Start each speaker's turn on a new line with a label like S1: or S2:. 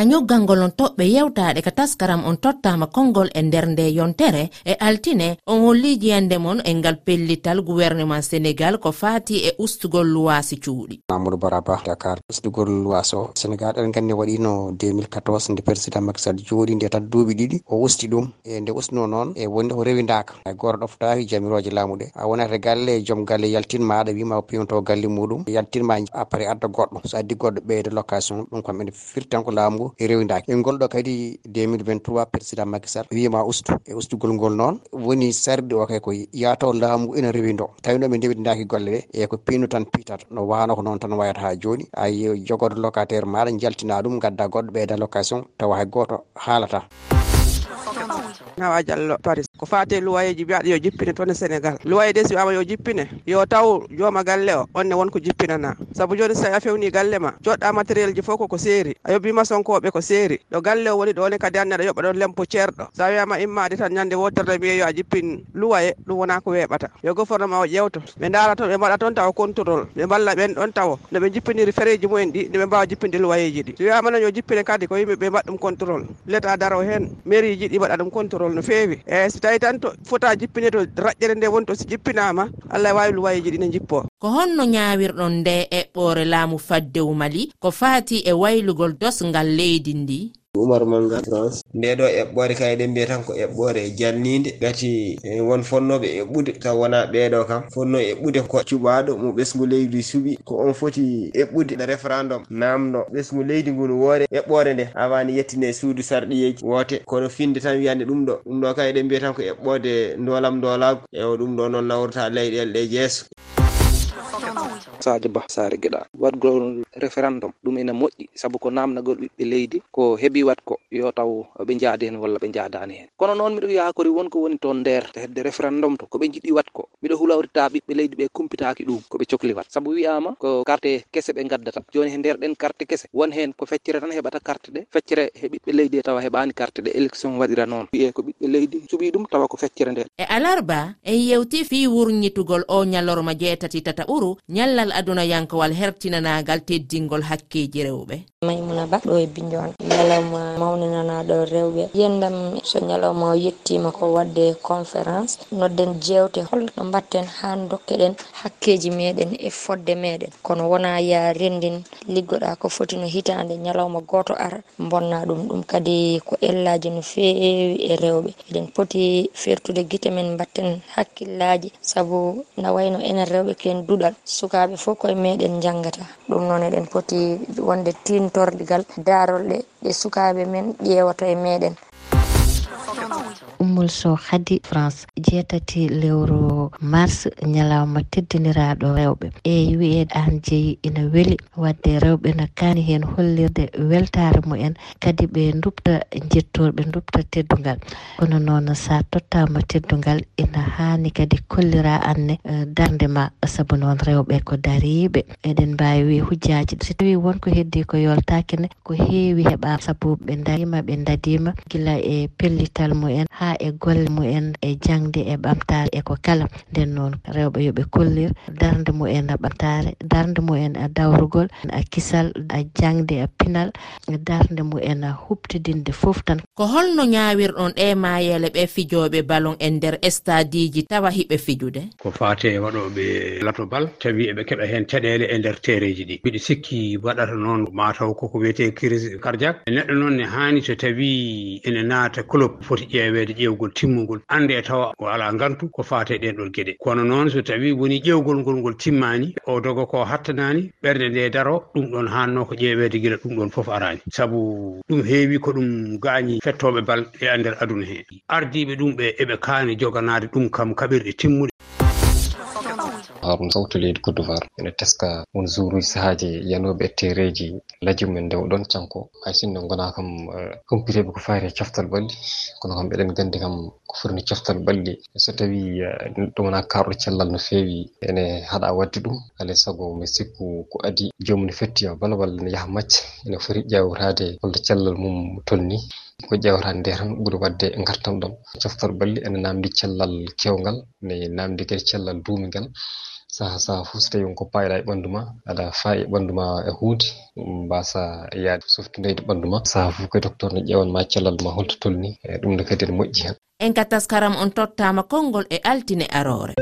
S1: ka nyoggalngol on toɓɓe yewtaɗe ka taskaram on tottama konngol e nder nde yontere e altine on holli jiyande mon e ngal pellital gouvernement sénégal ko fati e ustugol luwasi cuuɗi.
S2: Mamadou baraba dakar. Ustugol luwas o sénégal ɗen gandi waɗino 2014 nde président makisal jooɗi nde tan duuɓi ɗiɗi. O usti ɗum e nde ustino noon e wonde ko rewi daka e goto ɗoftaki jamiroje laamu ɗe a wonata galle e joom galle yaltinma aɗa wima o pimto galle muɗum. Yaltinma après adda goɗɗo. So addi goɗɗo ɓeyde location ɗum kam ene firtan ko laamu ɗo rewdaki e ngolɗo kadi 2023 président makisal wima ustu e ustugol ngol noon woni sarde o kay ko yataw laamu ina rewido tawino ɓe ndewdidaki golle ɗe e ko pinu tan piitata no wano ko noon tan wayata ha joni ay jogodo locataire maɗa jaltina ɗum gadda goɗɗo ɓeyda location tawa hay goto haalata.
S3: Nawa diallo paris. ko fate loyeji mbiyaɗo yo jippine toon e sénégal loye de si wiyama yo jippine. Yo taw jooma galle o onne wonko jippinana. Saabu joni so tawi a fewni galle ma coɗɗa matériel ji fof koko seeri. A yobbi masonkoɓe ko seeri. Ɗo galle o woni ɗone kadi anne aɗa yoɓa ɗon lempo ceerɗo sa wiyama immade tan ñande wottorde mbiye yo a jippin luwaye ɗum wona ko weɓata. Yo gouvernement o ƴewto. Ɓe daara toon ɓe mbaɗa toon tawa contrôle. Ɓe mballa ɓen ɗon tawa noɓe jippiniri fereji mumen ɗi ndeɓe mbawa jippinde luwayeji ɗi. So wiyama noon yo jippine kadi ko yimɓeɓe mbaɗa ɗum contrôle. L'état daro hen mairie ji ɗi mbaɗa ɗum contrôle no fewi e so tawi tan to fota jippine to raƴƴere nde woni to si jippinama allah wawi luwayeji ɗi ne jippo.
S1: Ko honno ñawirɗon nde eɓɓore laamu faddewu mali ko faati e waylugol dosgal leydi ndi?
S4: umar manga france. Nde ɗo eɓɓore kayɗe mbiya tan ko eɓɓore jannide gati e won fonnoɓe eɓɓude taw wona ɓeɗo kam. Fonno eɓɓude ko cuɓaɗo mo ɓesgu leydi suuɓi ko on foti eɓɓude référendum namno ɓesgu leydi ngu no woore eɓɓore nde. Awani yettine e suudu sarɗiyeji woote kono finde tan wiyande ɗum ɗo. Ɗum ɗo kayɗe mbiya tan ko eɓɓode ndolam ndolagu ewo ɗum ɗo noon nawrata leyɗele ɗe jeeso.
S5: sadio ba sare gueɗa waɗgol référendum ɗum ene moƴƴi. Saabu ko namdagol ɓiɓɓe leydi ko heeɓi wat ko yo taw ɓe jaadi hen walla ɓe jadani hen. Kono noon miɗo yakori wonko woni toon nder hedde référendum to koɓe jiiɗi wat ko miɗo hulawrita ɓiɓɓe leydi ɓe kumpitaki ɗum koɓe cohli wat. Saabu wiyama ko carte kese ɓe gaddata joni he nder ɗen carte kese won hen ko feccere tan heɓata carte ɗe. Feccere he ɓiɓɓe leydi e tawa heɓani carte ɗe élection waɗira noon. Wiye ko ɓiɓɓe leydi cuɓi ɗum tawa ko feccere nde
S1: e alarba en yewti fi wurñitugol o ñallorma jeetati tata ɓuru ñallal aduna yankowal hertinanagal teddingol hakkeji rewɓe.
S6: Maymuna ba ɗo e binjona ñalawma mawninanaɗo rewɓe. Yendam so ñalawma o yettima ko wadde conférence nodden jewte holno mbatten ha dokkeɗen hakkeji meɗen e fodde meɗen kono wona ya rendin liggoɗa ko foti no hitande ñalawma goto ara bonna ɗum ɗum kadi ko ellaji no feewi e rewɓe. Eɗen poti fertude guite men mbatten hakkillaji saabu na wayno enen rewɓe ken duɗal. Sukaɓe fof koye meɗen janggata ɗum noon eɗen poti wonde tintorɗigal darolɗe ɗe sukaɓe men ƴewata e meɗen.
S7: tammuol so hadi france jeetati lewru mars ñalawma teddiniraɗo rewɓe. E wiyeede an jeeyi ina weeli wadde rewɓe no kaani hen hollirde weltare mumen kadi ɓe dubta jettorɓe dubta teddugal kono noon sa tottama teddugal ina hani kadi kollira anne e, darde ma saabu noon rewɓe ko dariɓe eɗen mbawi wi hujjaji so tawi wonko heddi ko yoltakene ko heewi heeɓa saabu ɓe darima ɓe dadima gila e pellital mumen ha e golle mumen e jangde e ɓamtare e ko kala. Nden noon rewɓe yooɓe kollir darde mumen a ɓamtare darde mumen a dawrugol a kisal a jangde a pinal darde mumen a hubtidinde fof tan.
S1: Ko holno ñawirɗon ɗe mayele ɓe fijoɓe balon e nder stadiji tawa hiɓe fijude?
S8: Ko fate waɗoɓe lato bal tawi eɓe keɓa hen caɗele e nder tereji ɗi. Mbiɗa sikki waɗata noon mataw koko wiyete crise cardiaque. Neɗɗo noon ne hani so tawi ene naata club foti ƴewede ƴewgol timmugol. Annde e tawa o ala gantu ko fate ɗen ɗon gueɗe kono noon so tawi woni ƴewgol ngol ngol timmani o dogo ko hattanani ɓerde nde daro ɗum ɗon hanno ko ƴeeweede guila ɗum ɗon foof arani saabu ɗum heewi ko ɗum gañi fettoɓe bal e e ndeer aduna he ardiɓe ɗum ɓe eɓe kaani joganade ɗum kam kaɓirɗe timmuɗe
S9: harum sawtu leydi cote d'ivoire ene teska won jouruji sahaji yanoɓe e tereji laji nde oɗon canko. Hay sinno gona kam eh, humpiteɓe ko fayre coftal ɓalli kono kam eɗen gandi kam ko fotini coftal ɓalli so tawi eh, neɗɗo wona karɗo cellal no fewi ene haɗa wadde ɗum. Alay saago mi sikku ko adi. Jomum ne fetti bala walla ne yaaha macce. Ene foti ƴewrade holto cellal mum tolni. Ko ƴewrade nde tan ɓuuri wadde gartam ɗam coftal ɓalli ene namdi cellal kewgal ne namdi kadi cellal duumigal. saha saha fof so tawi wonko payɗa e ɓanndu ma aɗa faayi e ɓanndu ma e huude mbasa yaade softineyde ɓanndu ma. Saha fof koye docteur ne ƴewanma cellal ma holto tolni e ɗum ne kadi ne moƴƴi hen.
S1: En ka taskaram on tottama konngol e altine aroore.